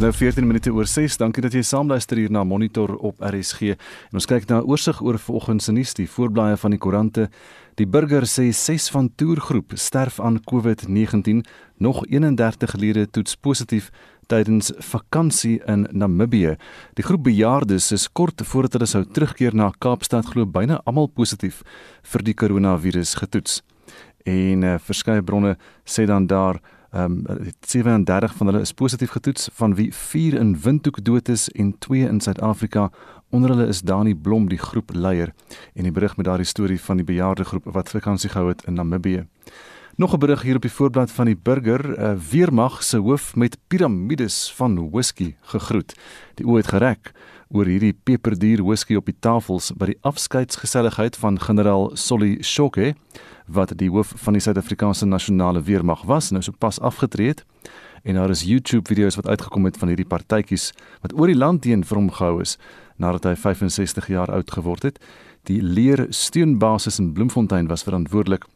Dis nou 14 minute oor 6. Dankie dat jy saamluister hier na Monitor op RSG. En ons kyk na 'n oorsig oor vanoggend se nuus, die voorblaaie van die koerante. Die burger sê 6 van toergroep sterf aan COVID-19. Nog 31 lede toets positief tydens vakansie in Namibië. Die groep bejaardes is kort voordat hulle sou terugkeer na Kaapstad glo byna almal positief vir die koronavirus getoets. En uh, verskeie bronne sê dan daar Ehm um, 37 van hulle is positief getoets van wie 4 in Windhoek dood is en 2 in Suid-Afrika. Onder hulle is Dani Blom die groep leier en die berig met daardie storie van die bejaarde groep wat vakansie gehou het in Namibië. Nog 'n berig hier op die voorblad van die Burger, 'n uh, weermag se hoof met piramides van whisky gegroet. Die oë het gereg oor hierdie peperduur whisky op die tafels by die afskeidsgeselligheid van generaal Solly Shoke wat die hoof van die Suid-Afrikaanse nasionale weermag was, nou so pas afgetree het. En daar is YouTube video's wat uitgekom het van hierdie partytjies wat oor die land heen vir hom gehou is nadat hy 65 jaar oud geword het. Die leer steunbasis in Bloemfontein was verantwoordelik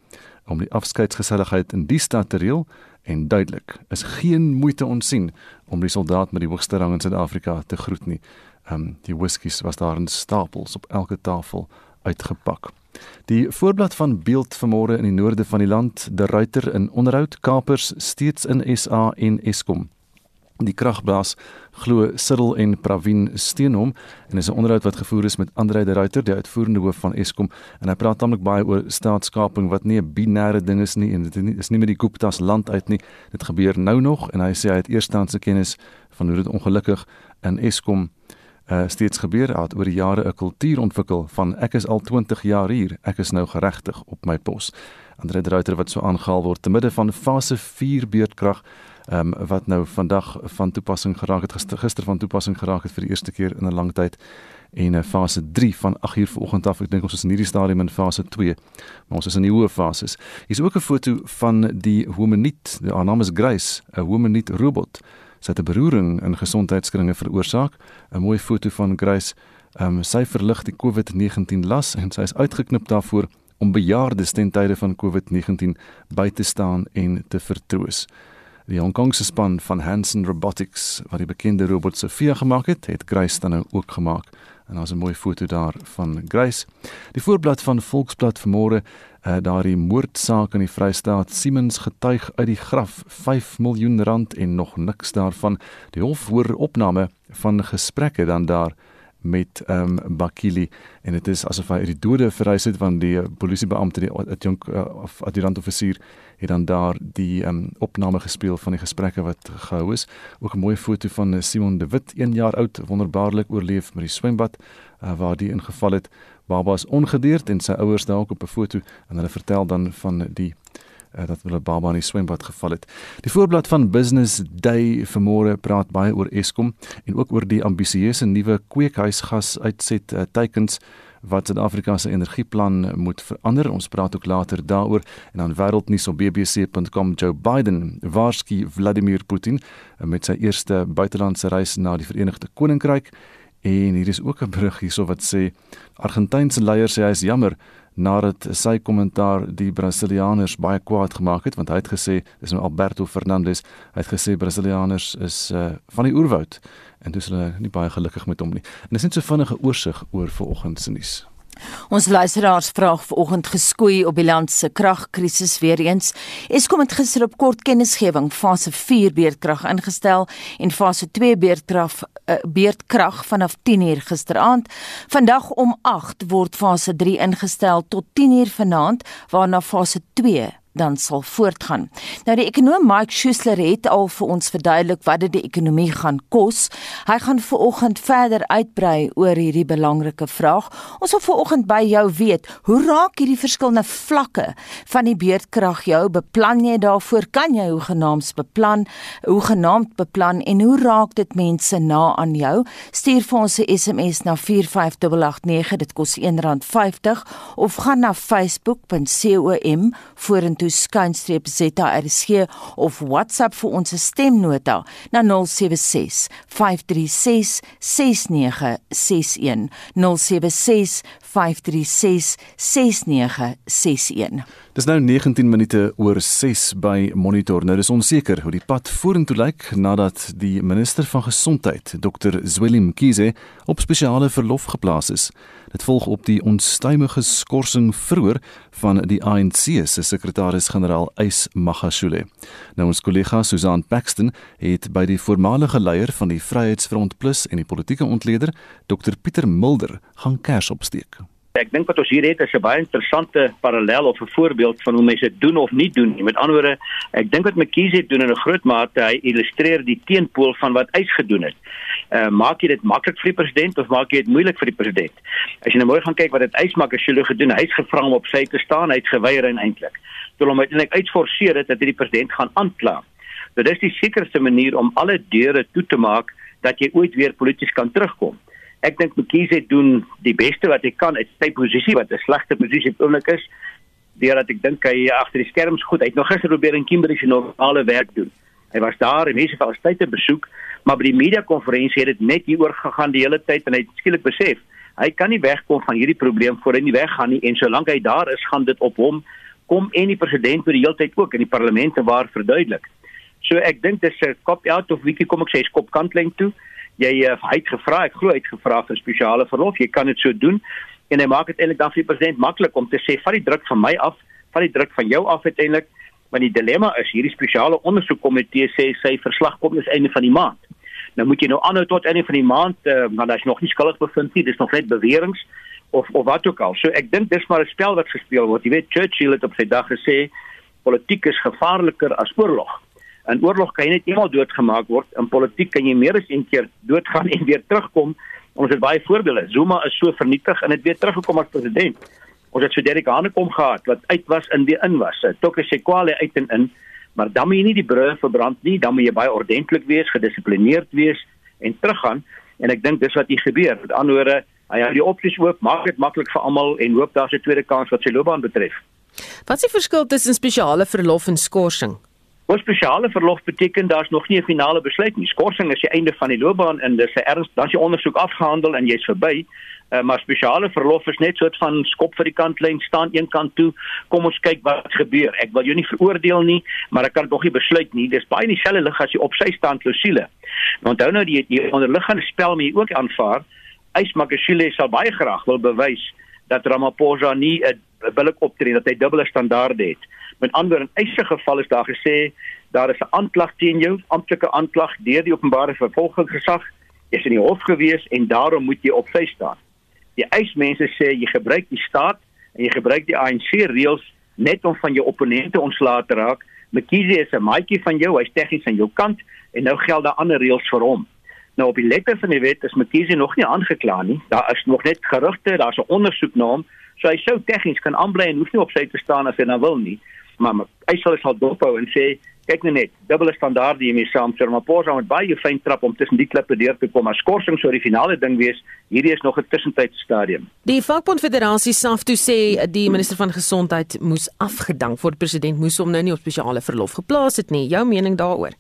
om die afskeidsgeselligheid in die stad te reël en duidelik is geen moeite ontsien om die soldaat met die hoogste rang in Suid-Afrika te groet nie. Ehm um, die whiskies was daar in stapels op elke tafel uitgepak. Die voorblad van beeld vanmôre in die noorde van die land, De Ruiter in onderhoud kapers steeds in SA en Eskom. Die kragblaas glo Siddel en Pravin Steenhom en is 'n onderhoud wat gevoer is met Andre De Ruiter, die uitvoerende hoof van Eskom en hy praat tamelik baie oor staatskaping wat nie 'n binêre ding is nie en dit is nie met die Gupta's land uit nie. Dit gebeur nou nog en hy sê hy het eerstandse kennis van hoe dit ongelukkig in Eskom uh, steeds gebeur het oor die jare 'n kultuur ontwikkel van ek is al 20 jaar hier, ek is nou geregtig op my pos. Andre Dreuter wat so aangehaal word te midde van fase 4 beurtkrag ehm um, wat nou vandag van toepassing geraak het gister, gister van toepassing geraak het vir die eerste keer in 'n lang tyd en 'n uh, fase 3 van 8 uur vanoggend af. Ek dink ons is in hierdie stadium in fase 2 maar ons is in die hoë fases. Hier is ook 'n foto van die Hominiet die naam is Grace 'n Hominiet robot sy het 'n beroering in gesondheidskringe veroorsaak. 'n Mooi foto van Grace. Ehm um, sy verlig die COVID-19 las en sy is uitgeknip daarvoor om bejaardes ten tye van COVID-19 by te staan en te vertroos. Die Hong Kongse span van Hanson Robotics wat die bekende robot Sophia gemaak het, het Grace dan nou ook gemaak. En daar's 'n mooi foto daar van Grace. Die voorblad van Volksblad vanmôre uh, daardie moordsaak in die Vrystaat. Siemens getuig uit die graf 5 miljoen rand en nog niks daarvan. Die hof hoor opname van gesprekke dan daar met ehm um, Bakili. En dit is asof hy uit die dode verrys het van die polisiebeampte die adjunk uh, of adjutant offisier het dan daar die um, opname gespeel van die gesprekke wat gehou is ook 'n mooi foto van Simon de Wit 1 jaar oud wonderbaarlik oorleef met die swembad uh, waar die ingeval het baba is ongedeerd en sy ouers daar ook op 'n foto en hulle vertel dan van die uh, dat hulle baba in die swembad geval het. Die voorblad van Business Day vanmôre praat baie oor Eskom en ook oor die ambisieuse nuwe kweekhuisgas uitset uh, teikens wat Suid-Afrika se energieplan moet verander. Ons praat ook later daaroor. En dan wêreldnuus op bbc.com Joe Biden waarsku Vladimir Putin met sy eerste buitelandse reis na die Verenigde Koninkryk. En hier is ook 'n berig hierso wat sê Argentynse leier sê hy is jammer nadat sy kommentaar die Brasilianers baie kwaad gemaak het want hy het gesê dis nou Alberto Fernandes hy het gesê Brasilianers is uh, van die oerwoud en dis hulle nie baie gelukkig met hom nie. En dis net so vinnige oorsig oor vanoggend se nuus. Ons luisteraars vraag vanoggend geskoei op die land se kragkrisis weer eens. Eskom het gister op kort kennisgewing fase 4 beurtkrag ingestel en fase 2 beurtkrag uh, beurtkrag vanaf 10:00 gisteraand. Vandag om 8:00 word fase 3 ingestel tot 10:00 vanaand waarna fase 2 dan sal voortgaan. Nou die ekonom Mike Schuessler het al vir ons verduidelik wat dit die ekonomie gaan kos. Hy gaan veraloggend verder uitbrei oor hierdie belangrike vraag. Ons wil veraloggend by jou weet, hoe raak hierdie verskillende vlakke van die beurtkrag jou? Beplan jy daarvoor? Kan jy hoe genaamd beplan? Hoe genaamd beplan en hoe raak dit mense na aan jou? Stuur vir ons 'n SMS na 45889. Dit kos R1.50 of gaan na facebook.com vorentoe toe skynstreep ZRSG of WhatsApp vir ons stemnota na 076 536 6961 076 536 6961 Dis nou 19 minute oor 6 by Monitor. Nou dis onseker hoe die pad vorentoe lyk nadat die minister van gesondheid, Dr. Zweli Mkhize, op spesiale verlof geplaas is. Dit volg op die onstuimige skorsing vroeër van die ANC se sekretaris-generaal Ys Magashule. Nou ons kollega Susan Paxton het by die voormalige leier van die Vryheidsfront Plus en die politieke ontleder, Dr. Pieter Mulder, gaan kers opsteek. Ek dink wat ons hier het is 'n baie interessante parallel of 'n voorbeeld van hoe mense doen of nie doen. Met ander woorde, ek dink wat McKinsey doen in 'n groot mate, hy illustreer die teenpool van wat hy gedoen het. Uh maak jy dit maklik vir die president of maak jy dit moeilik vir die president? As jy nou mooi gaan kyk wat dit uitmaak as jy hulle gedoen, hy's gevra om op sy te staan, hy't geweier eintlik. Toe hom uiteindelik uitforceer het dat hy die president gaan aankla. Dit is die sekerste manier om alle deure toe te maak dat jy ooit weer polities kan terugkom ek dink McKinsey doen die beste wat hy kan uit sy posisie wat 'n slegte posisie oomblik is deurdat ek dink hy agter die skerms goed hy het nog gister probeer in Kimberley se normale werk doen. Hy was daar en mense van tyd te besoek maar by die media konferensie het dit net hieroor gegaan die hele tyd en hy het skielik besef hy kan nie wegkom van hierdie probleem voor hy nie weggaan nie en solank hy daar is gaan dit op hom kom en die president vir die hele tyd ook in die parlemente waar verduidelik. So ek dink dis 'n kop out of weekie kom ek sê skop kantlyn toe jy uh, hy het gevra, ek glo hy het gevra vir spesiale verlof. Jy kan dit so doen en hy maak dit eintlik dan vir die president maklik om te sê vat die druk van my af, vat die druk van jou af uiteindelik. Want die dilemma is hierdie spesiale ondersoekkomitee sê sy verslag kom is einde van die maand. Nou moet jy nou aanhou tot einde van die maand, uh, want as nog nie skuldig bevind nie, dis nog net beweringe of of wat ook al. So ek dink dis maar 'n spel wat gespeel word. Jy weet Churchill het op sy dag gesê politiek is gevaarliker as oorlog. In oorlog kan jy net eenmal doodgemaak word. In politiek kan jy meer as een keer doodgaan en weer terugkom. Ons het baie voorbeelde. Zuma is so vernietig en het weer teruggekom as president. Ons het so Derek Hanekom gehad wat uit was en weer in was. Tokke Sekwale uit en in. Maar dan moet jy nie die brûe verbrand nie. Dan moet jy baie ordentlik wees, gedissiplineerd wees en teruggaan. En ek dink dis wat hier gebeur. Met ander woorde, hy hou die opsies oop, maak dit maklik vir almal en hoop daar's 'n tweede kans wat sy loopbaan betref. Wat is die verskil tussen spesiale verlof en skorsing? Ons spesiale verlof beteken daar's nog nie 'n finale besluit nie. Skorsing is die einde van die loopbaan en dis 'n erns dan jy ondersoek afgehandel en jy's verby. Uh, maar spesiale verlof is net soort van skop vir die kantlyn staan een kant toe. Kom ons kyk wat gebeur. Ek wil jou nie veroordeel nie, maar ek kan nog nie besluit nie. Dis baie dieselfde lig as jy op sy staan klousule. Nou onthou nou die, die onderliggende spel moet jy ook aanvaar. Ys Magashule sal baie graag wil bewys dat Ramaphosa nie 'n billik optree dat hy dubbele standaarde het. Met ander in eise geval is daar gesê daar is 'n aanklag teen jou, amptelike aanklag deur die openbare vervolgingsgesag. Is in die hof gewees en daarom moet jy op sy staan. Die eismense sê jy gebruik die staat en jy gebruik die ANC reëls net om van jou opponente ontslae te raak. McKinsey is 'n maatjie van jou, hy's tegnies aan jou kant en nou geld daar ander reëls vir hom. Nou op die letter van die wet is McKinsey nog nie aangekla nie. Daar is nog net gerugte, daar's 'n ondersoek na hom. So hy sou tegnies kan aanbly en hoef nie op sy te staan as hy nou wil nie maar hy sal sal dophou en sê kyk net net dubbele standaarde hiermee saam vir Maposa met baie fyn trap om tussen die klippe deur te kom maar skorsing sou die finale ding wees. Hierdie is nog 'n tussentydse stadium. Die vakbond federasie SAFTU sê die minister van gesondheid moes afgedank word. President moes hom nou nie op spesiale verlof geplaas het nie. Jou mening daaroor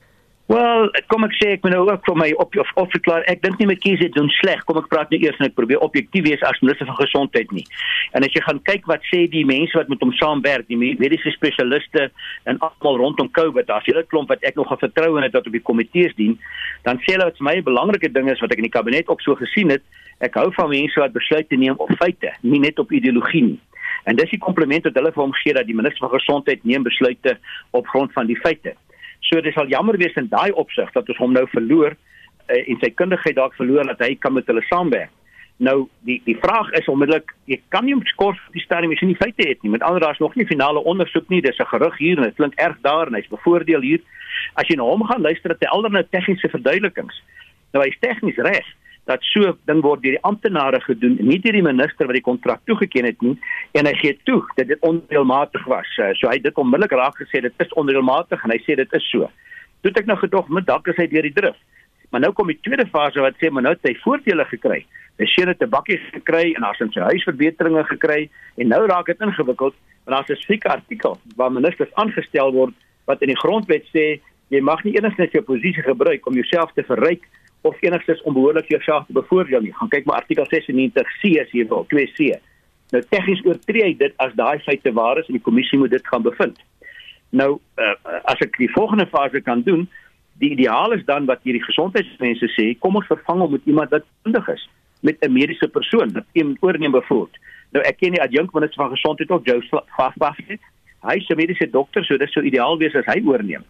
Wel, kom ek sê ek moet nou ook vir my op of of verklaar. Ek dink nie met kies doen sleg. Kom ek praat nou eers en ek probeer objektief wees as minister van gesondheid nie. En as jy gaan kyk wat sê die mense wat met hom saamwerk, die mediese spesialiste en almal rondom COVID, daar's 'n hele klomp wat ek nog vertrou in het dat op die komitees dien, dan sê hulle wat vir my 'n belangrike ding is wat ek in die kabinet ook so gesien het, ek hou van mense wat besluite neem op feite, nie net op ideologie nie. En dis die kompliment wat hulle vir hom gee dat die minister van gesondheid neem besluite op grond van die feite. So dit sal jammer wees in daai opsig dat ons hom nou verloor uh, en sy kundigheid dalk verloor dat hy kan met hulle saamwerk. Nou die die vraag is onmiddellik, jy kan nie op skors die stadium as jy nie feite het nie. Met ander daar's nog nie finale ondersoek nie. Dis 'n gerug hier en dit klink erg daar en hy's bevoordeel hier. As jy na hom gaan luister, het hy nou tegniese verduidelikings. Nou hy's tegnies reg dat so ding word deur die amptenare gedoen, nie deur die minister wat die kontrak toegeken het nie en hy gee toe dat dit onreëlmatig was. Eh, so hy het dit onmiddellik raak gesê dit is onreëlmatig en hy sê dit is so. Toe het ek nou gedog, "Maar dalk is hy deur die drif." Maar nou kom die tweede fase wat sê, "Maar nou het hy voordele gekry." Hy sê dit 'n bakkie gekry en daar's in sy huis verbeteringe gekry en nou raak dit ingewikkeld want daar's 'n spesifieke artikel waar ministers aangestel word wat in die grondwet sê jy mag nie enigsins jou posisie gebruik om jouself te verryk of enigstens onbehoorlik jouself te bevoordeel nie. Gaan kyk maar artikel 96C as jy wil, 2C. Nou tegnies oortree hy dit as daai feite waar is en die kommissie moet dit gaan bevind. Nou uh, as ek die volgende fase kan doen, die ideaal is dan wat hierdie gesondheidsmense sê, kom ons vervang hom met iemand wat kundig is, met 'n mediese persoon wat iemand oorneem bevoorbeeld. Nou ek ken die adjunkminister van gesondheid ook, Joe Fafbach. Hy is 'n mediese dokter, so dit sou ideaal wees as hy oorneem.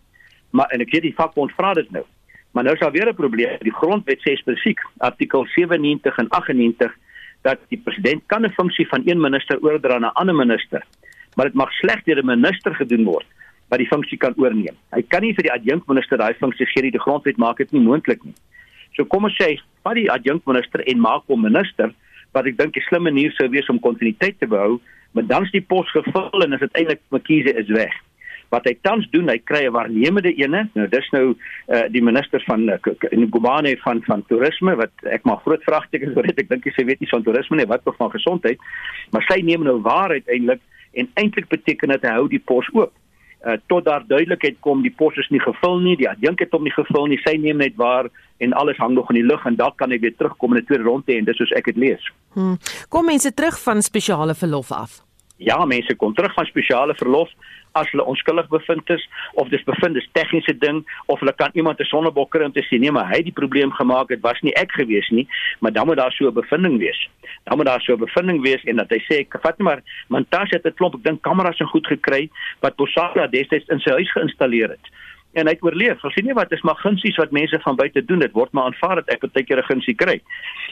Maar en ek weet die vakbond vra dit nou. Maar nou is daar weer 'n probleem. Die grondwet sê spesifiek, artikel 97 en 98 dat die president kan 'n funksie van een minister oordra na 'n ander minister, maar dit mag slegs deur 'n minister gedoen word wat die funksie kan oorneem. Hy kan nie vir die adjunkminister daai funksie gee nie. Die grondwet maak dit nie moontlik nie. So kom ons sê, vat die adjunkminister en maak hom minister wat ek dink 'n slim manier sou wees om kontinuïteit te behou, maar dan is die pos gevul en is uiteindelik Mkhize is weg. Wat hy tans doen, hy kry 'n waarnemende ene. Nou dis nou uh, die minister van uh, Ngubane van van toerisme wat ek maar groot vraagtekens oor het. Ek dink sy weet nie van toerisme nie, wat tog van gesondheid, maar sy neem nou waar uiteindelik en eintlik beteken dit hy hou die pos oop. Uh, tot daar duidelikheid kom die pos is nie gevul nie die adjunk het hom nie gevul nie sy neem net waar en alles hang nog in die lug en dalk kan hy weer terugkom in 'n tweede ronde en dis soos ek dit lees. Hmm. Kom mense terug van spesiale verlof af? Ja, mense kom terug van spesiale verlof as hulle onskuldig bevind is of dis bevind is tegniese ding of hulle kan iemand 'n sonnebok kry om te sê nee, maar hy het die probleem gemaak, dit was nie ek gewees nie, maar dan moet daar so 'n bevinding wees. Dan moet daar so 'n bevinding wees en dat hy sê ek vat maar Mantashe het 'n klomp, ek dink kameras en goed gekry wat Posada destyds in sy huis geïnstalleer het en hy het oorleef. Ons sien nie wat is maar gunsies wat mense van buite doen. Dit word maar aanvaar dat ek baie keer 'n gunsie kry.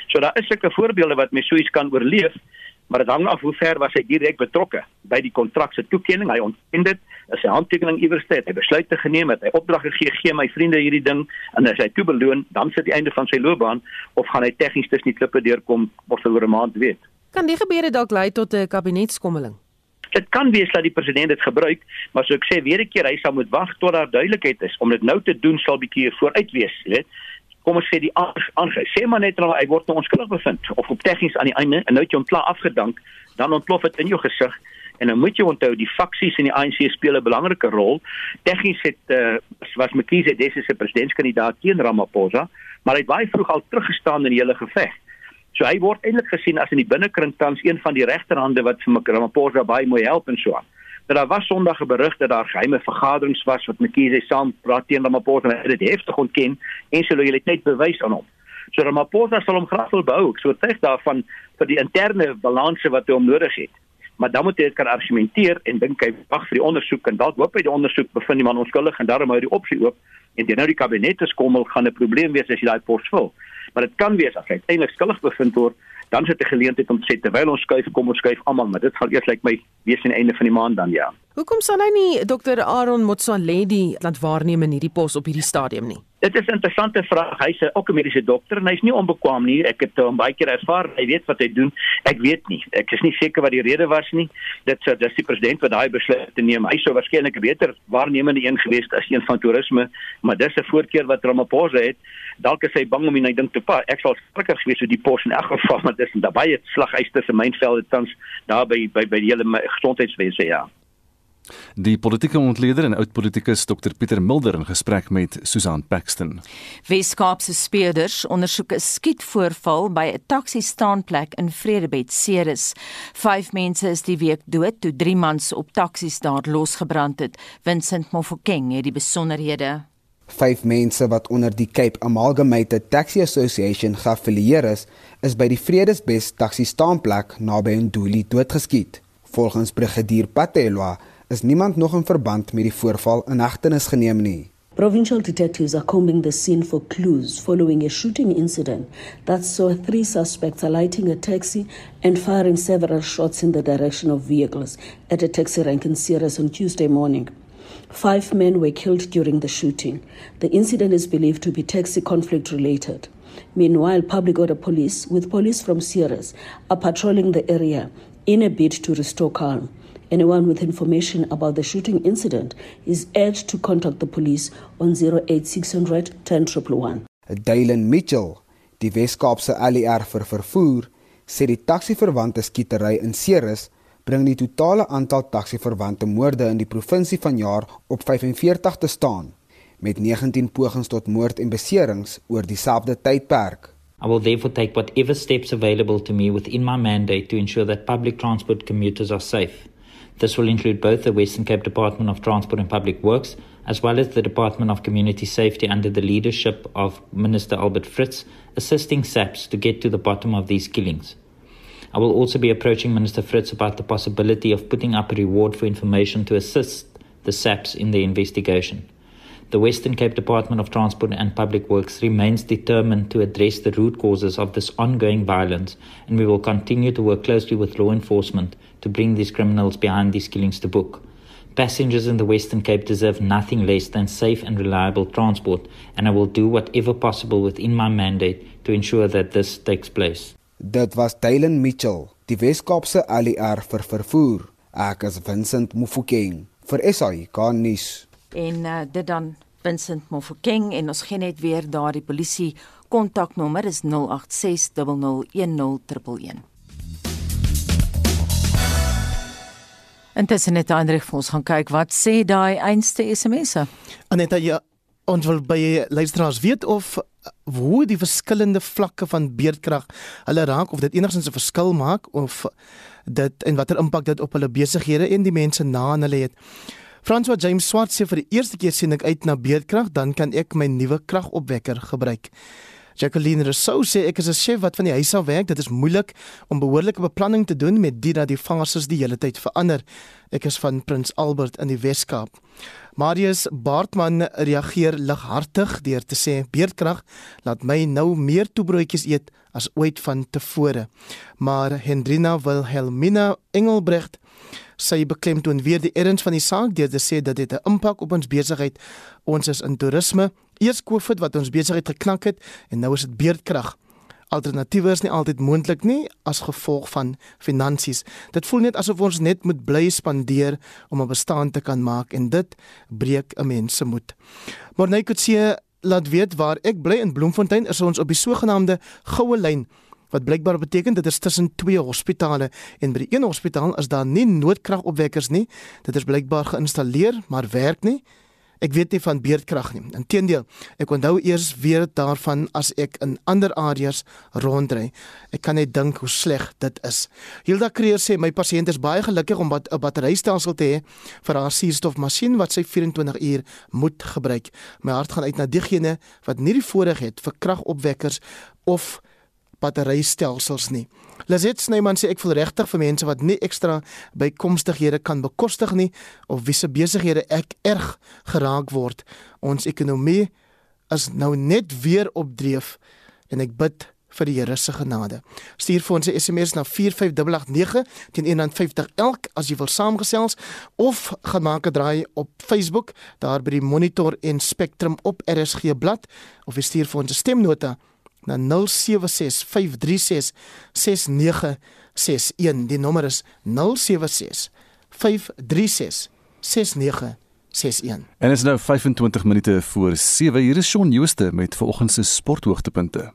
So daar is sulke voorbeelde wat mense so iets kan oorleef, maar dit hang af hoe ver was hy direk betrokke by die kontrak se toekenning. Hy ontken dit, as sy handtekening iewers het, hy besluite geneem het, hy opdrag gegee, gee my vriende hierdie ding en as hy toe beloon, dan sit die einde van sy loopbaan of gaan hy tegnies tussen die klippe deurkom, ons sal oor 'n maand weet. Kan die gebeure dalk lei tot 'n kabinetskommeling? Dit kan wees dat die president dit gebruik, maar so ek sê weer 'n keer hy sal moet wag tot daar duidelikheid is. Om dit nou te doen sal bietjie vooruit wees, weet. Kom ons sê die aange sê maar net nou hy word nou onskuldig bevind of op tegnies aan die einde en nou het jy hom klaar afgedank, dan ontplof dit in jou gesig en dan moet jy onthou die faksies in die ANC speel 'n belangrike rol. Tegnies het uh, was Mkhize dese se presidentskandidaat teen Ramaphosa, maar hy het baie vroeg al teruggestaan in die hele geveg. So hy word eintlik gesien as in die binnekring tans een van die regterhande wat vir Ramaphosa baie mooi help en so aan. Maar daar was Sondag 'n berig dat daar geheime vergaderings was wat Mkhize saam praat teen Ramaphosa en dit heftig ontken en sy lojaliteit bewys aan hom. So Ramaphosa sal hom graag wil bou, so tyd daarvan vir die interne balanse wat hy om nodig het. Maar dan moet hy dit kan argumenteer en dink hy wag vir die ondersoek en dalk hoop hy die ondersoek bevind die man onskuldig en daarom hou hy die opsie oop en dit nou die kabinet te skommel gaan 'n probleem wees as jy daai pos vul maar dit kan wees as hy eintlik skuldig bevind word dan sit 'n geleentheid om te sê terwyl ons skuif kom ons skuif almal maar dit gaan eers lyk like my wees aan die einde van die maand dan ja Hoekom sal hy nie Dr Aaron Motsoaledi laat waarneem in hierdie pos op hierdie stadium nie Dit is 'n interessante vraag. Hy's ook 'n mediese dokter en hy's nie onbekwaam nie. Ek het hom baie keer ervaar. Hy weet wat hy doen. Ek weet nie. Ek is nie seker wat die rede was nie. Dit sou dis die president wat daai besluit te neem. Hy sou waarskynlik 'n beter waarnemende een gewees as een van toerisme, maar dis 'n voorkeur wat Ramaphosa het. Dalk is hy bang om hierdie ding te pa. Ek sal skrikker gewees so die pos in elk geval, maar dis daarbye slaghuiste se mynvelde tans daar by by by die hele gesondheidswese ja. Die politieke ontleder en oud-politikus Dr Pieter Mulder in gesprek met Susan Paxton. Weskaapse speurders ondersoek 'n skietvoorval by 'n taxi-staanplek in Vredebed, Ceres. Vyf mense is die week dood toe drie mans op taksies daar losgebrand het. Vincent Mofokeng het die besonderhede. Vyf mense wat onder die Cape Amalgamated Taxi Association geaffilieer is, is by die Vredesbes taxi-staanplek naby Nduli doodgeskiet. Volgens brigadier Patelwa is niemand nog in verband met die voorval in hegtenis geneem nie. Provincial detectives are combing the scene for clues following a shooting incident that saw three suspects alighting a taxi and firing several shots in the direction of vehicles at a taxi rank in Ceres on Tuesday morning. Five men were killed during the shooting. The incident is believed to be taxi conflict related. Meanwhile, public order police, with police from Ceres, are patrolling the area in a bid to restore calm. Anyone with information about the shooting incident is urged to contact the police on 08600 10111. Dylan Mitchell, die Wes-Kaapse ALR vir vervoer, sê die taxi-verwante skietery in Ceres bring die totale aantal taxi-verwante moorde in die provinsie vanjaar op 45 te staan met 19 pogings tot moord en beserings oor dieselfde tydperk. I will therefore take whatever steps available to me within my mandate to ensure that public transport commuters are safe. This will include both the Western Cape Department of Transport and Public Works as well as the Department of Community Safety under the leadership of Minister Albert Fritz, assisting SAPS to get to the bottom of these killings. I will also be approaching Minister Fritz about the possibility of putting up a reward for information to assist the SAPS in the investigation. The Western Cape Department of Transport and Public Works remains determined to address the root causes of this ongoing violence, and we will continue to work closely with law enforcement to bring these criminals behind these killings to book. Passengers in the Western Cape deserve nothing less than safe and reliable transport, and I will do whatever possible within my mandate to ensure that this takes place. Dit was Dylan Mitchell, die Weskaapse ALR vir vervoer. Ek is Vincent Mufokeng vir SAI Garnis. En uh, dit dan Vincent Mofokeng en ons gee net weer daardie polisie kontaknommer is 086 001011. Intussen net Hendrik vir ons gaan kyk wat sê daai einste SMS'e. Aneta ja, ons wil by luisteraars weet of hoe die verskillende vlakke van beerdkrag hulle raak of dit enigstens 'n verskil maak of dit en watter impak dit op hulle besighede en die mense na hulle het. François James Swart sê vir die eerste keer sien ek uit na beerdkrag, dan kan ek my nuwe kragopwekker gebruik. Jacqueline Rousseau sê ek is 'n chef wat van die huis af werk. Dit is moeilik om behoorlike beplanning te doen met dit dat die fases die hele tyd verander. Ek is van Prins Albert in die Wes-Kaap. Marius Baartman reageer lighartig deur te sê beerdkrag laat my nou meer toebroodjies eet as ooit van tevore. Maar Hendrina Wilhelmina Engelbrecht sy beklemtoon weer die erns van die saak deur te sê dat dit 'n impak op ons besigheid. Ons is in toerisme. Eers COVID wat ons besigheid geknak het en nou is dit beerdkrag. Alternatiewe is nie altyd moontlik nie as gevolg van finansies. Dit voel net asof ons net moet bly spandeer om 'n bestaan te kan maak en dit breek 'n mens se moed. Maar nou kan sê laat weet waar ek bly in Bloemfontein is ons op die sogenaamde goue lyn wat blykbaar beteken dit is tussen twee hospitale en by die een hospitaal is daar nie noodkragopwekkers nie. Dit is blykbaar geïnstalleer, maar werk nie. Ek weet nie van beerdkrag nie. Inteendeel, ek onthou eers weer daarvan as ek in ander areas ronddry. Ek kan net dink hoe sleg dit is. Hilda Kreer sê my pasiënt is baie gelukkig om 'n batterystelsel te hê vir haar suurstofmasjien wat sy 24 uur moet gebruik. My hart gaan uit na diegene wat nie die voorreg het vir kragopwekkers of batterystelsels nie. Lazet Snyman sê ek voel regtig vir mense wat nie ekstra bykomstighede kan bekostig nie of wie se besighede ek erg geraak word. Ons ekonomie is nou net weer op dreef en ek bid vir die Here se genade. Stuur vir ons 'n SMS na 45889 teen 150 elk as jy wil saamgesels of gaan maak 'n draai op Facebook daar by die Monitor en Spectrum op RSG blad of stuur vir ons 'n stemnota na 0765366961. Die nommer is 0765366961. En is nou 25 minute voor 7. Hier is Shaun Jooste met vanoggend se sporthoogtepunte.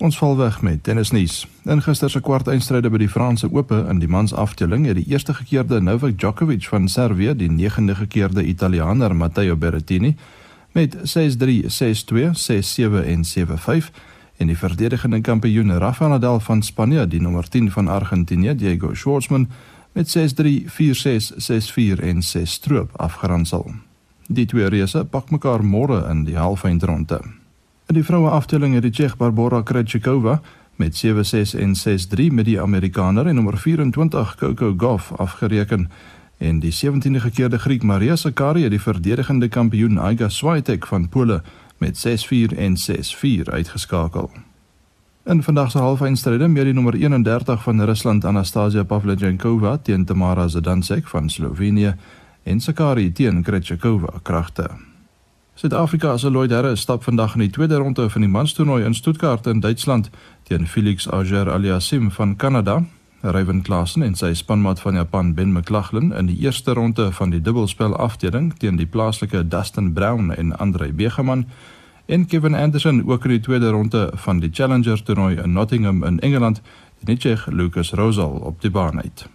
Ons val weg met tennisnuus. In gister se kwart eindstryde by die Franse Ope in die mans afdeling het die eerste gekeerde Novak Djokovic van Servië die negende gekeerde Italiaaner Matteo Berrettini met 6-3, 6-2, 6-7 en 7-5 en die verdedigende kampioen Rafael Nadal van Spanje, die nommer 10 van Argentinië, Diego Schwartzman, met 6-3, 4-6, 6-4 en 6 stroop afgeronsel. Die twee reëse pak mekaar môre in die halfeindronde. In die vroue afdeling het die Tsjech Barbora Krejcikova met 7-6 en 6-3 met die Amerikaner en nommer 24 Coco Gauff afgereken en die 17de gekeerde Griek Maria Sakkari het die verdedigende kampioen Iga Swiatek van Pole met 6-4 en 6-4 uitgeskakel. In vandag se halfeindstryde meer die nommer 31 van Rusland Anastasia Pavlyuchenkova teen Tamara Zidansek van Slovenië en Sakari teen Krejcikova kragte. Suid-Afrika se Lloyd Harris stap vandag in die tweede ronde van die manstoernooi in Stuttgart in Duitsland teen Felix Auger-Aliassime van Kanada. Ryan Klassen en sy spanmaat van Japan Ben McLaughlin in die eerste ronde van die dubbelspel afdeling teen die plaaslike Dustin Brown en Andre Begeman en Kevin Anderson ook in die tweede ronde van die Challenger toernooi in Nottingham in Engeland die Tsjech Lucas Rosal op die baan uit.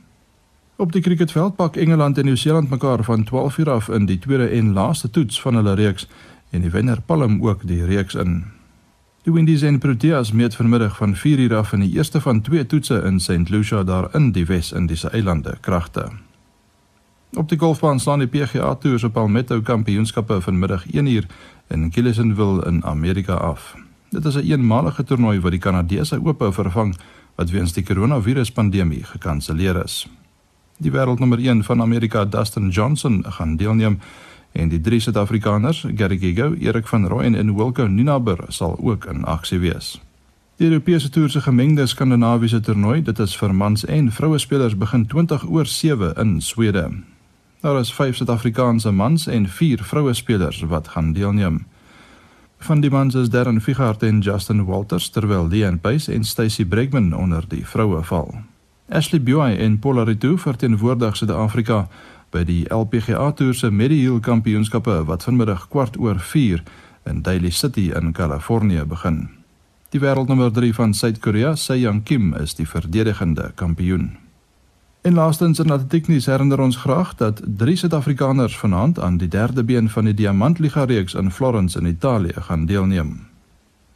Op die cricketveld pak Engeland en Nieu-Seeland mekaar van 12 uur af in die tweede en laaste toets van hulle reeks en die wenner palm ook die reeks in. Die Windies en Proteas meet vanmiddag van 4:00 af in die eerste van twee toetse in St. Lucia daar in die Wes-Indiese eilande kragte. Op die golfbaan slaan die PGA Tour se Palmetto Kampioenskappe vanmiddag 1:00 in Gillisonville in Amerika af. Dit is 'n een eenmalige toernooi wat die Kanadese Ope vervang wat weens die koronaviruspandemie gekanselleer is. Die wêreldnommer 1 van Amerika, Dustin Johnson, gaan deelneem en die drie Suid-Afrikaners, Gary Gigo, Erik van Rooyen en Wilco Ninaber sal ook in aksie wees. Die Europese toer se gemengde skandinawiese toernooi, dit is vir mans en vroue spelers begin 20 oor 7 in Swede. Daar is 5 Suid-Afrikaanse mans en 4 vroue spelers wat gaan deelneem. Van die mans is Darren Figart en Justin Walters terwyl Leon Pace en Stacey Bregman onder die vroue val. Ashley Buy en Paula Ritu verteenwoordig Suid-Afrika by die LPGA Tour se Medihill Kampioenskappe wat vanmiddag kwart oor 4 in Daly City in Kalifornië begin. Die wêreldnommer 3 van Suid-Korea, Se Young Kim, is die verdedigende kampioen. En laastens in atletiek nuus herinner ons graag dat drie Suid-Afrikaners vanaand aan die derde been van die Diamantliga reeks in Florence in Italië gaan deelneem.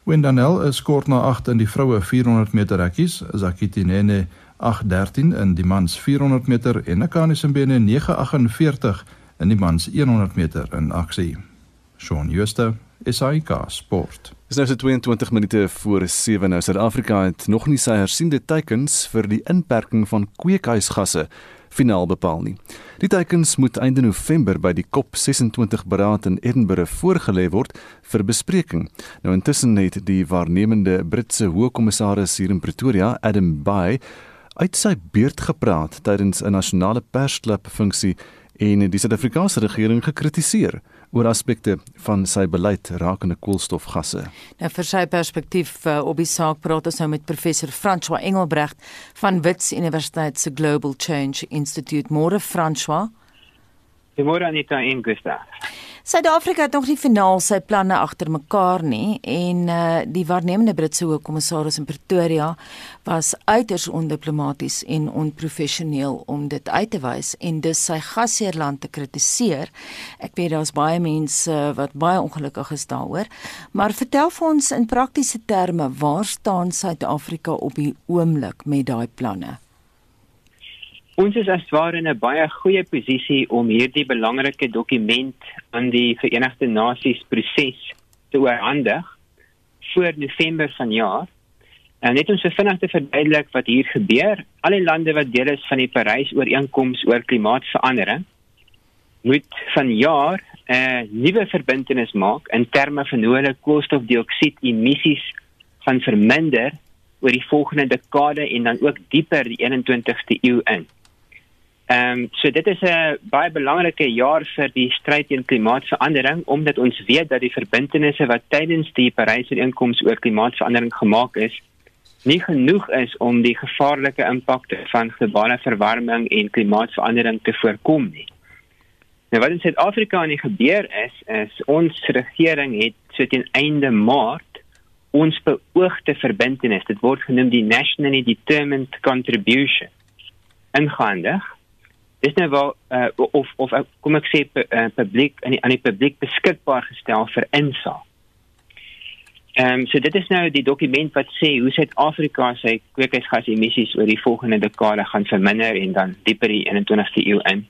Wendanel is kort na 8 in die vroue 400 meter rekkies, Zakitinene 8:13 in die mans 400 meter en Nakane Simbene 9:48 in die mans 100 meter in aksie. Shaun Schuster, SAK Sport. Dis nou so 22 minute voor 7 nou. Suid-Afrika het nog nie sy hersiende teikens vir die inperking van kweekhuisgasse finaal bepaal nie. Die teikens moet einde November by die COP26 beraad in Edinburgh voorgelê word vir bespreking. Nou intussen het die waarnemende Britse hoofkommissaris hier in Pretoria, Adam Bay, uit sy beurt gepraat tydens 'n nasionale persklub funksie en die Suid-Afrikaanse regering gekritiseer oor aspekte van sy beleid rakende koolstofgasse. Nou vir sy perspektief uh, op die saak praat ons nou met professor François Engelbrecht van Wits Universiteit se Global Change Institute. Môre François. Môre Anita en Gustav. Suid-Afrika het nog nie finaal sy planne agter mekaar nie en uh die waarnemende Britse hoofkommissaris in Pretoria was uiters ondiplomaties en onprofessioneel om dit uit te wys en dus sy gasheerland te kritiseer. Ek weet daar's baie mense wat baie ongelukkig is daaroor, maar vertel vir ons in praktiese terme, waar staan Suid-Afrika op die oomblik met daai planne? Ons is as ware in 'n baie goeie posisie om hierdie belangrike dokument aan die Verenigde Nasies proses te oorhandig voor November vanjaar. En net om so vinnig te verduidelik wat hier gebeur, al die lande wat deel is van die Parys-ooreenkoms oor klimaatsverandering moet vanjaar 'n uh, nuwe verbintenis maak in terme van hoe hulle koolstofdioksied emissies gaan verminder oor die volgende dekade en dan ook dieper die 21ste eeu in. Ehm um, so dit is 'n baie belangrike jaar vir die stryd teen klimaatsverandering omdat ons weet dat die verbintenisse wat tydens die Parys-ooreenkoms oor klimaatsverandering gemaak is, nie genoeg is om die gevaarlike impakte van globale verwarming en klimaatsverandering te voorkom nie. Nou wat in Suid-Afrika aan die gebeur is, is ons regering het so teen einde Maart ons beoogde verbintenis, dit word genoem die Nationally Determined Contribution, ingehandig dis nou wel uh, of of uh, kom ek sê uh, publiek aan die aan die publiek beskikbaar gestel vir insaag. Ehm um, so dit is nou die dokument wat sê hoe Suid-Afrika sy kweekhuisgasemissies oor die volgende dekade gaan verminder en dan dieper die 21ste eeu in.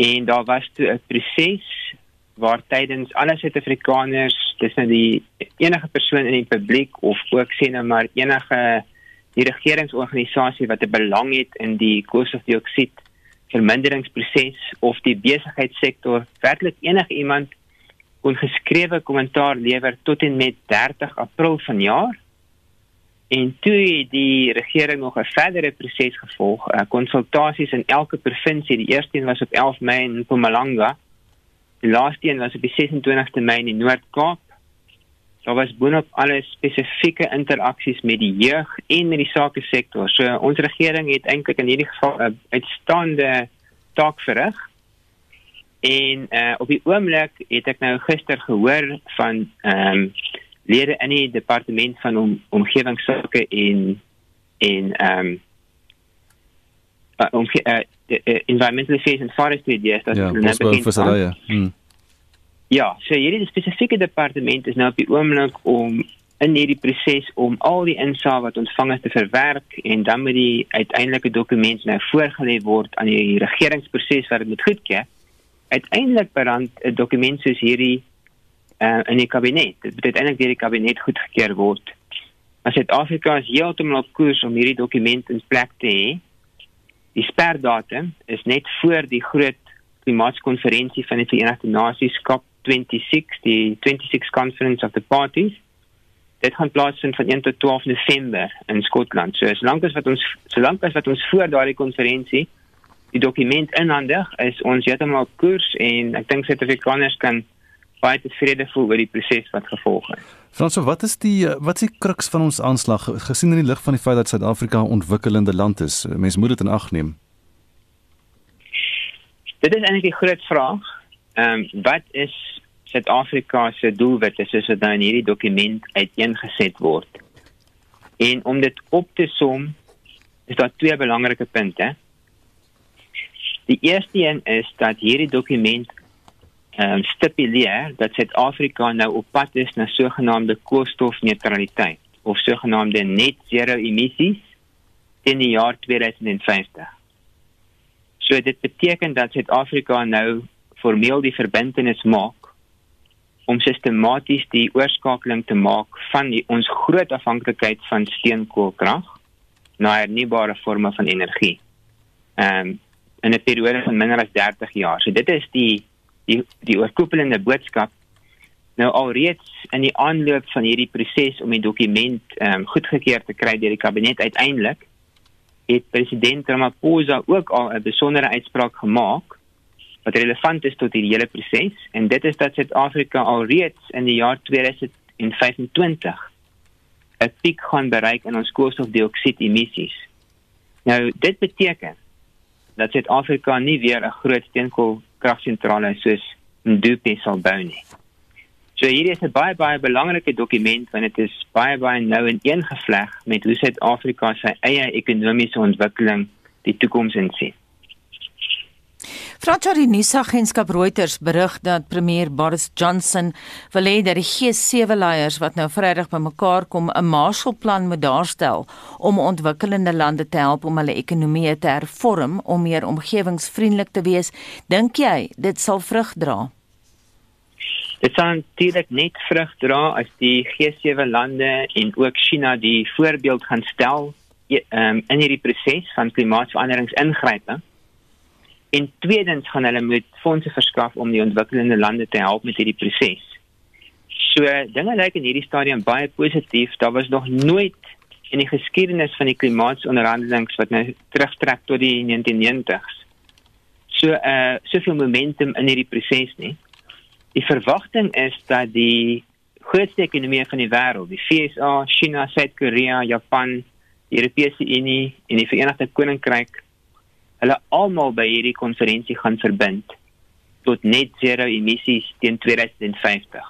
En daar was toe 'n proses waar tydens alle Suid-Afrikaners, dis nou die enige persoon in die publiek of ook sê nou maar enige die regeringsorganisasie wat 'n belang het in die koolstofdioksied verminderingsproses of die besigheidssektor werklik enige iemand kon geskrewe kommentaar lewer tot en met 30 April vanjaar. En toe die regering nog 'n verdere proses gevolg, uh, konsultasies in elke provinsie. Die eerste een was op 11 Mei in Mpumalanga. Die laaste een was op die 26ste Mei in die Noord-Kaap. Daar was boonop alle spesifieke interaksies met die jeug en met die sake sektor. So ons regering het eintlik in hierdie geval 'n uitstaande taak verrig. En uh op die oomblik het ek nou gister gehoor van ehm um, lede in die departement van om, omgewingsake en en ehm um, uh, om uh, uh, environmental affairs and forestry dis dat ja, nou bekend. Ja, Ja, so hierdie spesifieke departement is nou op die oomblik om in hierdie proses om al die insaag wat ontvang is te verwerk en dan met die uiteindelike dokument nou voorgelê word aan die regeringsproses wat dit moet goedkeur. Uiteindelik berand 'n dokument soos hierdie uh, in die kabinet. Dit moet uiteindelik deur die kabinet goedgekeur word. Maar Suid-Afrika is heeltemal op koers om hierdie dokument in plek te hê. Die sperdatum is net voor die groot klimaatskonferensie van die Verenigde Nasies COP26, die 26 Conference of the Parties dit gaan plaasvind van 1 tot 12 November in Skotland. So solank as wat ons solank as wat ons voor daardie konferensie die dokument inhandig, is ons heeltemal koers en ek dink Suid-Afrikaners kan baie tevrede voel oor die proses wat gevolg het. Franso, wat is die wat is die kruks van ons aanslag gesien in die lig van die feit dat Suid-Afrika 'n ontwikkelende land is? Mens moet dit in ag neem. Dit is eintlik 'n groot vraag. Ehm um, wat is Suid-Afrika se doelwitte soos dit nou in hierdie dokument uiteengeset word. En om dit op te som, is daar twee belangrike punte. Die eerste een is dat hierdie dokument ehm um, stipuleer dat Suid-Afrika nou op pad is na sogenaamde koolstofneutraliteit of sogenaamde net zero emissies in die jaar 2050. So dit beteken dat Suid-Afrika nou formeel die verbintenis maak om sistematies die oorskakeling te maak van die, ons groot afhanklikheid van steenkoolkrag na hernubare forme van energie. Ehm um, in 'n periode van minder as 30 jaar. So dit is die die die oorkoepelende boodskap nou alreeds in die aanloop van hierdie proses om die dokument ehm um, goedgekeur te kry deur die kabinet uiteindelik het president Ramaphosa ook al 'n besondere uitspraak gemaak wat relevant is tot hierdie hele proses en dit is dat Suid-Afrika alreeds in die jaar 2025 'n piek gaan bereik in ons koolstofdioksied emissies. Nou dit beteken dat Suid-Afrika nie weer 'n groot steenkoolkragsentrale soos Mdupi sal bou nie. So hierdie is 'n baie baie belangrike dokument want dit is baie baie nou in een gevleg met hoe Suid-Afrika sy eie ekonomiese ontwikkeling die toekoms insien. Fransari nuusagentskap Reuters berig dat premier Boris Johnson wil hê dat die G7 leiers wat nou Vrydag bymekaar kom 'n Marshallplan moet daarstel om ontwikkelende lande te help om hulle ekonomieë te hervorm om meer omgewingsvriendelik te wees. Dink jy dit sal vrug dra? Dit sal natuurlik net vrug dra as die G7 lande en ook China die voorbeeld gaan stel um, in hierdie proses van klimaatsveranderingsingryping. En tweedens gaan hulle moet fondse verskaf om die ontwikkelende lande te help met hierdie proses. So dinge lyk in hierdie stadium baie positief. Daar was nog nooit in die geskiedenis van die klimaatsonderhandelinge wat nou terugtrek tot die 1990s. So uh soveel momentum in hierdie proses nie. Die verwagting is dat die grootste ekonomieë van die wêreld, die VSA, China, Suid-Korea, Japan, die Europese Unie en die Verenigde Koninkryk hulle almal by hierdie konferensie gaan verbind tot net zero emissies teen 2050.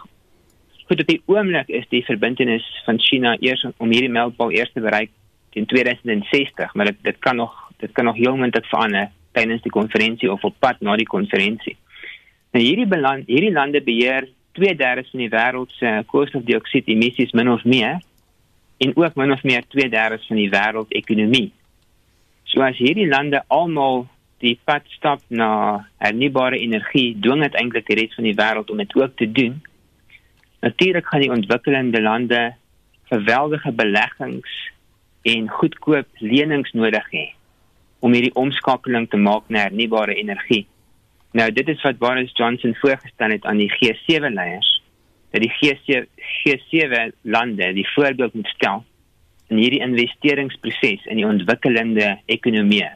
Goed op die oomblik is die verbintenis van China eers om hierdie mylpaal eers te bereik teen 2060, maar dit dit kan nog dit kan nog heel moontlik verander tydens die konferensie of op pad na die konferensie. Nou hierdie beland hierdie lande beheer 2/3 van die wêreld se koolstofdioksied emissies min of meer en ook min of meer 2/3 van die wêreldekonomie. So as hierdie lande almal die pad stap na hernubare energie, dwing dit eintlik die res van die wêreld om dit ook te doen. Natuurlik gaan die ontwikkelende lande geweldige beleggings en goedkoop lenings nodig hê om hierdie omskakeling te maak na hernubare energie. Nou dit is wat Boris Johnson voorgestel het aan die G7 leiers dat die G7 G7 lande die voorbeeld moet stel in hierdie investeringsproses in die ontwikkelende ekonomie.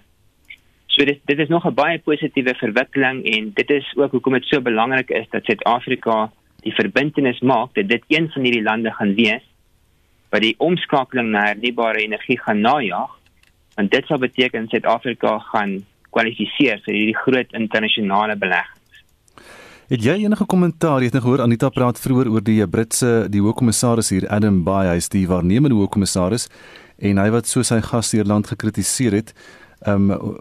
So dit dit is nog 'n baie positiewe verwikkeling en dit is ook hoekom dit so belangrik is dat Suid-Afrika die verbintenis maak dat dit een van hierdie lande gaan wees wat die omskakeling na hernubare energie gaan najag want dit sal beteken Suid-Afrika gaan kwalifiseer vir hierdie groot internasionale belegging. Het jy enige kommentaar? Jy het nou gehoor Anita praat vroeër oor die Britse die hoogkommissaris hier Adam Bay, hy is die waarnemende hoogkommissaris en hy wat so sy gasheerland gekritiseer het. Ehm um,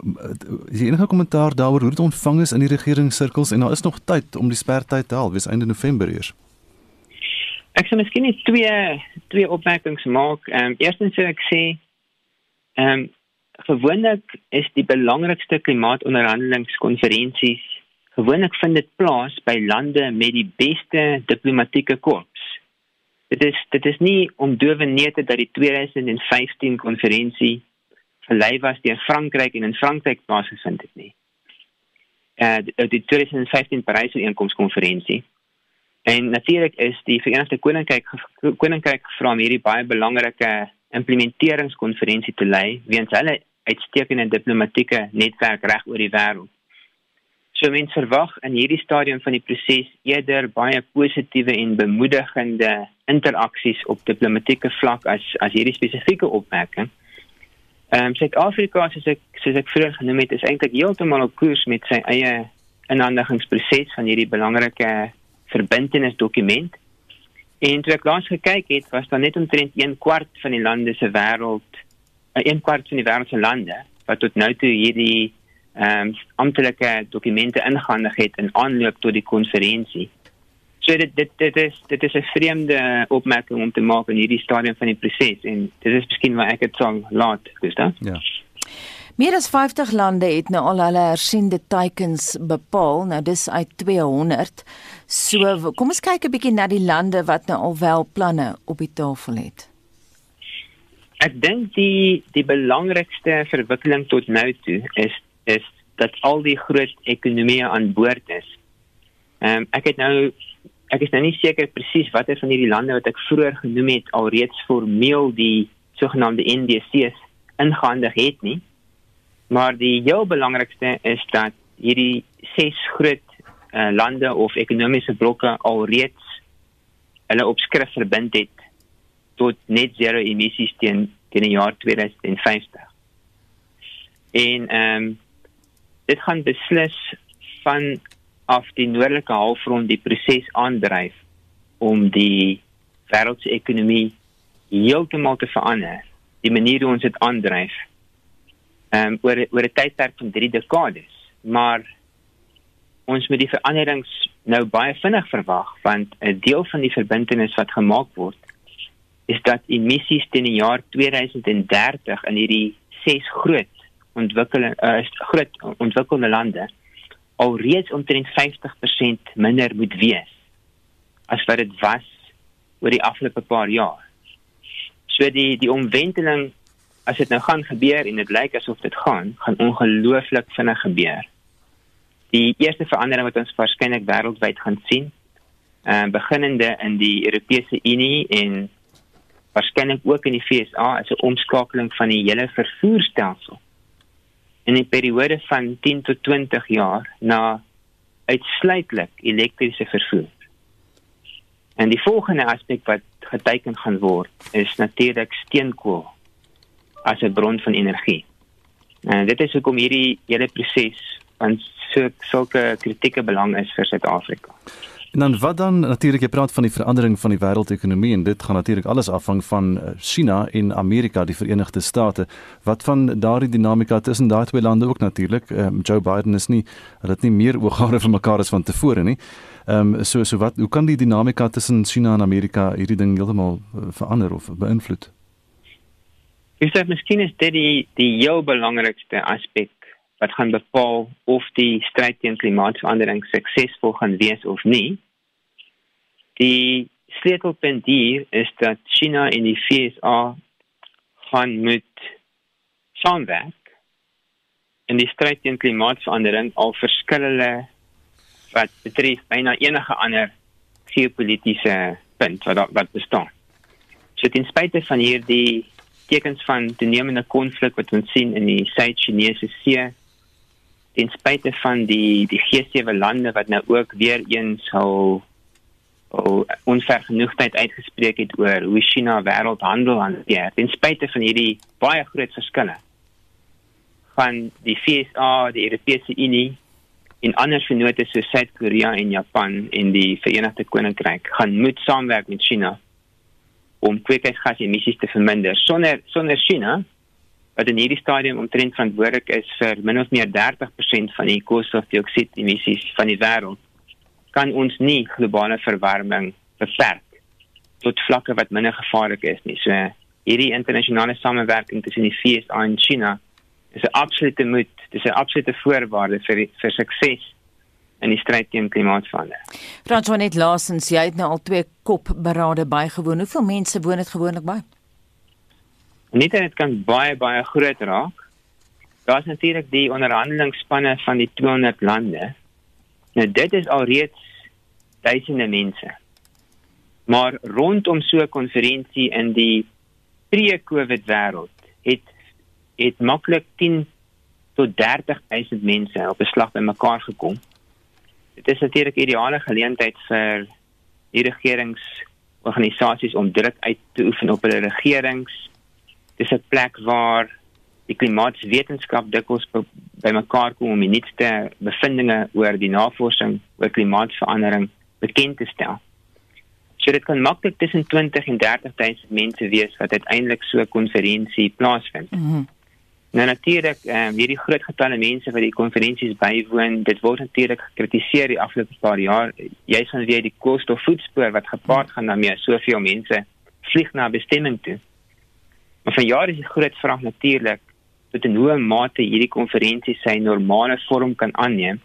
jy enige kommentaar daaroor hoe dit ontvang is in die regeringssirkels en daar is nog tyd om die spertyd te haal, wees einde November eers. Ek sou miskien net twee twee opmerkings maak. Ehm um, eerstens sou ek sê ehm um, gewoonlik is die belangrikste klimaatonderhandelingskonferensies gewoonlik vind dit plaas by lande met die beste diplomatieke korps. Dit is dit is nie om dowe neete dat die 2015 konferensie verlei was deur Frankryk en in Frankryk plaasgevind het nie. Eh uh, die 2015 Parys ooreenkomskonferensie. En natuurlik is die Verenigde Koninkryk Koninkryk gevra om hierdie baie belangrike implementeringskonferensie te lei weens hulle uitstekende diplomatieke netwerk reg oor die wêreld. So mense verwag in hierdie stadium van die proses eerder baie positiewe en bemoedigende interaksies op diplomatieke vlak as as hierdie spesifieke opmerking. Ehm um, Suid-Afrika soos ek soos ek vroeër genoem het is eintlik heeltemal op koers met sy eie inhandigingsproses van hierdie belangrike verbintenisdokument. En toe ek laas gekyk het, was daar net omtrent 1 kwart van die lande se wêreld, 'n kwart van die wêreld se lande wat tot nou toe hierdie ehm um, amptelike dokumente ingehandig het in aanloop tot die konferensie. So dit dit dit is dit is 'n vreemde opmerking om te maak in hierdie stadium van die proses en dit is miskien waar ek dit sal laat, Gustav. Ja. Meer as 50 lande het nou al hulle hersiende teikens bepaal. Nou dis uit 200. So kom ons kyk 'n bietjie na die lande wat nou al wel planne op die tafel het. Ek dink die die belangrikste verwikkeling tot nou toe is is dat al die groot ekonomieë aan boord is. Ehm um, ek het nou ek is nou nie seker presies watter van hierdie lande wat ek vroeër genoem het alreeds formeel die sogenaamde NDC's ingehandig het nie. Maar die heel belangrikste is dat hierdie ses groot uh, lande of ekonomiese blokke alreeds hulle opskrif verbind het tot net zero emissies teen teen die jaar 2050. En ehm um, dit gaan beslis van af die noordelike halfrond die proses aandryf om die wêreldse ekonomie heeltemal te verander. Die manier hoe ons dit aandryf ehm um, oor oor 'n tydperk van 3 dekades. Maar ons moet die veranderings nou baie vinnig verwag want 'n deel van die verbintenis wat gemaak word is dat emissies teen die jaar 2030 in hierdie ses groot ontwikkelende uh, groot ontwikkelde lande alreeds omtrent 50% minder moet wees as wat dit was oor die afgelope paar jaar. So die die omwenteling as dit nou gaan gebeur en dit lyk asof dit gaan, gaan ongelooflik vinnig gebeur. Die eerste verandering wat ons waarskynlik wêreldwyd gaan sien, ehm uh, beginnende in die Europese Unie en waarskynlik ook in die VSA is 'n omskakeling van die hele vervoerstelsel. In 'n periode van 10 tot 20 jaar na uitsluitlik elektriese vervoer. En die volgende aspek wat geteken gaan word is natuurlik steenkool as 'n bron van energie. En dit is hoekom hierdie hele proses van so sulke kritieke belang is vir Suid-Afrika. En dan wat dan natuurlik jy praat van die verandering van die wêreldekonomie en dit gaan natuurlik alles afhang van eh, China en Amerika, die Verenigde State. Wat van daardie dinamika tussen daai twee lande ook natuurlik. Um, Joe Biden is nie hulle het nie meer oogare vir mekaar as van tevore nie. Ehm um, so so wat hoe kan die dinamika tussen China en Amerika hierdie ding heeltemal uh, verander of beïnvloed? Ek sê miskien is dit die die heel belangrikste aspek wat gaan bepaal of die stryd teen klimaatsverandering suksesvol gaan wees of nie. Die sleutelpunt hier is dat China en die VSA gaan met saamwerk in die stryd teen klimaatsverandering al verskillende wat betref byna enige ander geopolitiese punt wat wat bestaan. So ten spyte van hierdie tekens van toenemende konflik wat ons sien in die Suid-Chinese See ten spyte van die die G7 lande wat nou ook weer eens hul onvergenoegdheid uitgespreek het oor hoe China wêreldhandel hanteer ten spyte van hierdie baie groot verskille van die FSA, die Europese Unie en ander vennote soos Suid-Korea en Japan en die Verenigde Koninkryk gaan moet saamwerk met China om kweekhuisgasemissies te verminder. Sonder sonder China wat in hierdie stadium omtrent verantwoordelik is vir min of meer 30% van die koolstofdioksied emissies van die wêreld, kan ons nie globale verwarming beperk tot vlakke wat minder gevaarlik is nie. So hierdie internasionale samewerking tussen die FSA en China is 'n absolute moet, dis 'n absolute voorwaarde vir vir sukses in die stryd teen klimaatsverandering. François net laasens, jy het nou al twee kopberade bygewoon. Hoeveel mense woon dit gewoonlik by? Nie dat dit kan baie baie groot raak. Daar's natuurlik die onderhandelingsspanne van die 200 lande. Nou dit is alreeds duisende mense. Maar rondom so 'n konferensie in die pre-COVID wêreld het het maklik 10 tot 30000 mense op 'n slag bymekaar gekom. Dit is natuurlik 'n ideale geleentheid vir die regeringsorganisasies om druk uit te oefen op hulle regerings. Dis 'n plek waar die klimaatswetenskap dikwels bymekaar kom om die nuutste bevindinge oor die navorsing oor klimaatsverandering bekend te stel. So dit kan maklik tussen 20 en 30 000 mense wees wat uiteindelik so 'n konferensie plaasvind. Mm -hmm. Nou natuurlik, ehm um, hierdie groot getalle mense wat die konferensies bywoon, dit word natuurlik gekritiseer die afgelope paar jaar. Jy sien weer die koolstofvoetspoor wat gepaard gaan daarmee, soveel mense vlieg na bestemming toe. Maar van jare is die groot vraag natuurlik tot 'n hoe mate hierdie konferensie sy normale vorm kan aanneem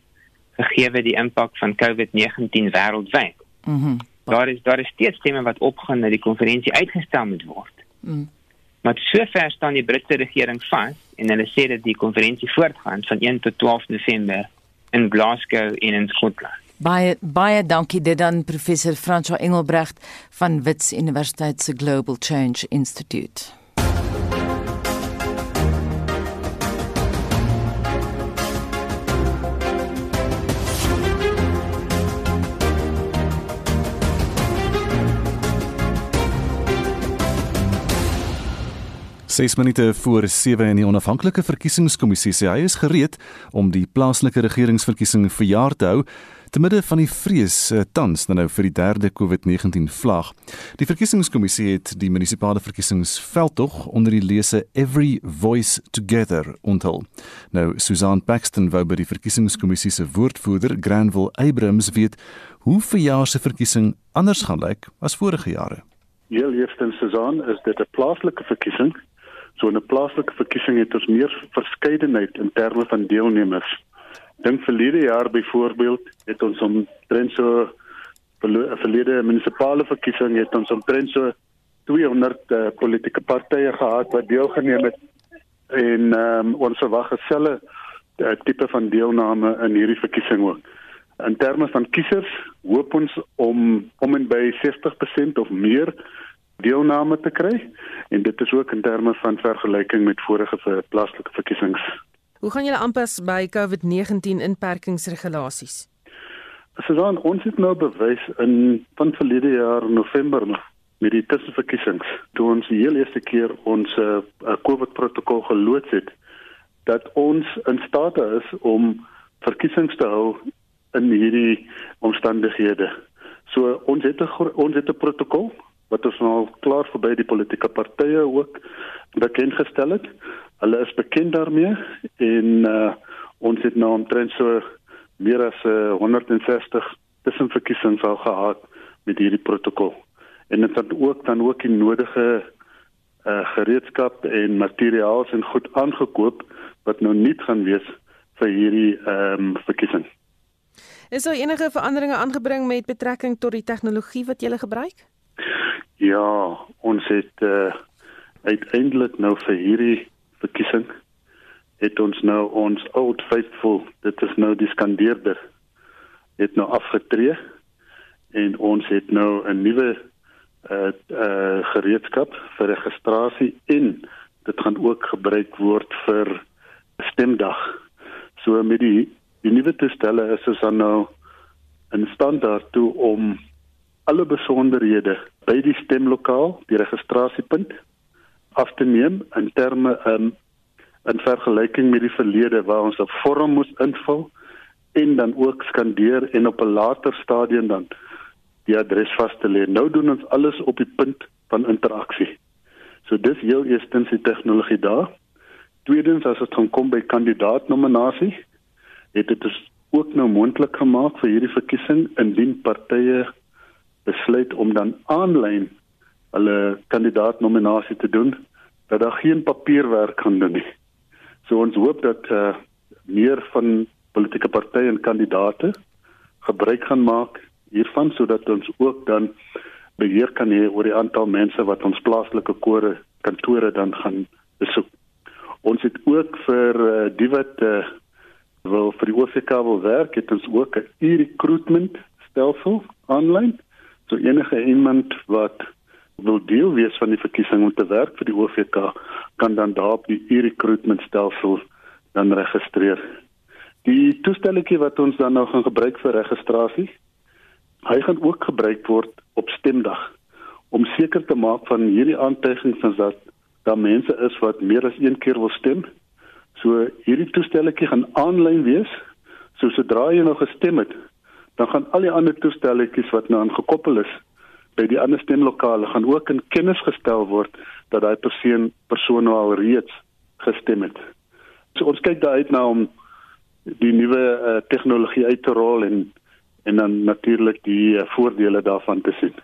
gegee die impak van COVID-19 wêreldwyd. Mhm. Mm daar is daar is steeds stemme wat opgaan dat die konferensie uitgestel moet word. Mhm. Maar sover staan die Britse regering vas en hulle sê dat die konferensie voortgaan van 1 tot 12 November in Glasgow in in Skotland. Baie baie dankie dit aan professor François Engelbrecht van Wits Universiteit se Global Change Institute. 6 minute voor 7 in die onafhanklike verkiesingskommissie sê hy is gereed om die plaaslike regeringsverkiesing verjaar te hou te midde van die vrees uh, tans nou vir die derde COVID-19 vlag. Die verkiesingskommissie het die munisipale verkiesingsveldtog onder die lese Every Voice Together onthul. Nou Susan Paxton wou by die verkiesingskommissie se woordvoerder Granville Abrams weet hoe verjaar se verkiesing anders gaan lyk as vorige jare. Heel eerstens Susan, is dit 'n plaaslike verkiesing So in 'n plaaslike verkiesing het ons meer verskeidenheid in terme van deelnemers. Dink verlede jaar byvoorbeeld het ons omtrent so verlede munisipale verkiesing het ons omtrent so 200 uh, eh, politieke partye gehad wat deelgeneem het en um, ons verwag geselle uh, tipe van deelname in hierdie verkiesing ook. In terme van kiesers hoop ons om om en by 60% of meer deelname te kry en dit is ook in terme van vergelyking met vorige plaaslike verkiesings. Hoe gaan julle aanpas by COVID-19 inperkingsregulasies? Susan, ons het nou bewys in van verlede jaar November nog met die tussenverkiesings toe ons die heel eerste keer ons uh, COVID protokol geloods het dat ons in staat is om verkiesings te hou in hierdie omstandighede. So ons het 'n ons het 'n protokol wat ons nou klaar verby die politieke partye ook bekend gestel het. Hulle is bekend daarmee en uh, ons het nou omtrent so meer as uh, 160 tussenverkiesings al gehad met hierdie protokol. En dit het ook dan ook die nodige uh, gereedskap en materiaal en goed aangekoop wat nou nie gaan wees vir hierdie ehm um, verkiesing. Is daar enige veranderinge aangebring met betrekking tot die tegnologie wat jy gebruik? Ja, ons het uh, uiteindelik nou vir hierdie verkiesing het ons nou ons oud faithful, dit is nou die skandeerder het nou afgetree en ons het nou 'n nuwe uh uh gereedskap vir registrasie en dit gaan ook gebruik word vir stemdag. So met die die nuwe toestelle is ons dan nou in stand daartoe om alle besonderhede by die stemlokaal, die registrasiepunt af te neem in terme in in vergelyking met die verlede waar ons 'n vorm moes invul en dan ook skandeer en op 'n later stadium dan die adres vas te lê. Nou doen ons alles op die punt van interaksie. So dis heel eerstens die tegnologie daar. Tweedens as dit kom by kandidaatnominasie, het dit ook nou moontlik gemaak vir hierdie verkiesing indien partye besluit om dan aanlyn hulle kandidaatnominasie te doen dat daar geen papierwerk gaan doen nie. So ons hoop dat eh uh, meer van politieke partye en kandidate gebruik gaan maak hiervan sodat ons ook dan beheer kan hê oor die aantal mense wat ons plaaslike kore kantore dan gaan besoek. Ons het ook vir uh, die wat uh, wil vir die OVK wil werk, het ons ook 'n e-recruitment stelsel aanlyn. So enige iemand wat wil deel wees van die verkiesing om te werk vir die OVK kan dan daar op die e-recruitment stelsel dan registreer. Die toestelletjie wat ons dan nou gaan gebruik vir registrasie, hy gaan ook gebruik word op stemdag om seker te maak van hierdie aantuigings dat daar mense is wat meer as een keer wil stem. So hierdie toestelletjie gaan aanlyn wees. So sodra jy nou gestem het, dan gaan al die ander toestelletjies wat nou aangekoppel is by die ander stemlokale gaan ook in kennis gestel word dat daai persoon persoon nou al reeds gestem het. So ons kyk daai uit na om die nuwe uh, tegnologie uit te rol en en dan natuurlik die uh, voordele daarvan te sien.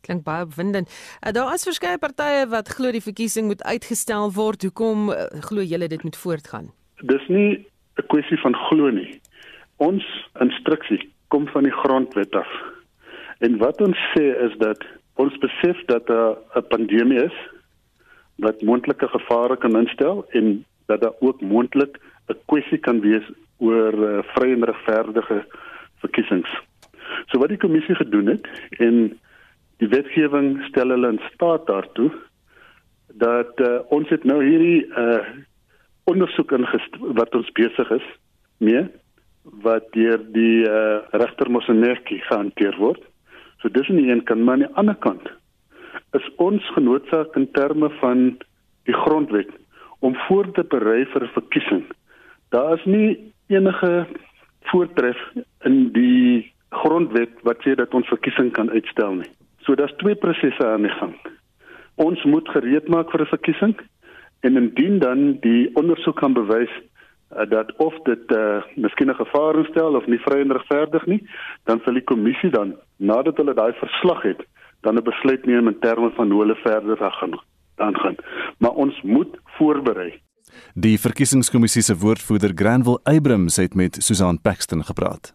Klink baie opwindend. Uh, daar is verskeie partye wat glo die verkiesing moet uitgestel word. Hoekom uh, glo julle dit moet voortgaan? Dis nie 'n kwessie van glo nie. Ons instruksie kom van die grondwet af. En wat ons sê is dat ons besef dat 'n pandemie is wat moontlike gevare kan instel en dat daar ook moontlik 'n kwessie kan wees oor uh, vrye en regverdige verkiesings. So wat die kommissie gedoen het en die wetgewing stel hulle in staat daartoe dat uh, ons het nou hierdie uh, ondersoek wat ons besig is mee wat deur die uh, regter Mosenerki gehanteer word. So dis nie een kan maar aan die ander kant is ons genootsaak in terme van die grondwet om voor te berei vir 'n verkiesing. Daar is nie enige voortref in die grondwet wat sê dat ons verkiesing kan uitstel nie. So daar's twee prosesse aan die gang. Ons moet gereed maak vir 'n verkiesing en indien dan die ondersoek kan bewys uh, dat of dit uh, miskien 'n gevaar instel of nie vry en regverdig nie, dan sal die kommissie dan nadat hulle daai verslag het, dan 'n besluit neem in terme van hoe hulle verder gaan aangaan. Maar ons moet voorberei. Die verkiesingskommissie se woordvoerder Granville Abrams het met Susan Paxton gepraat.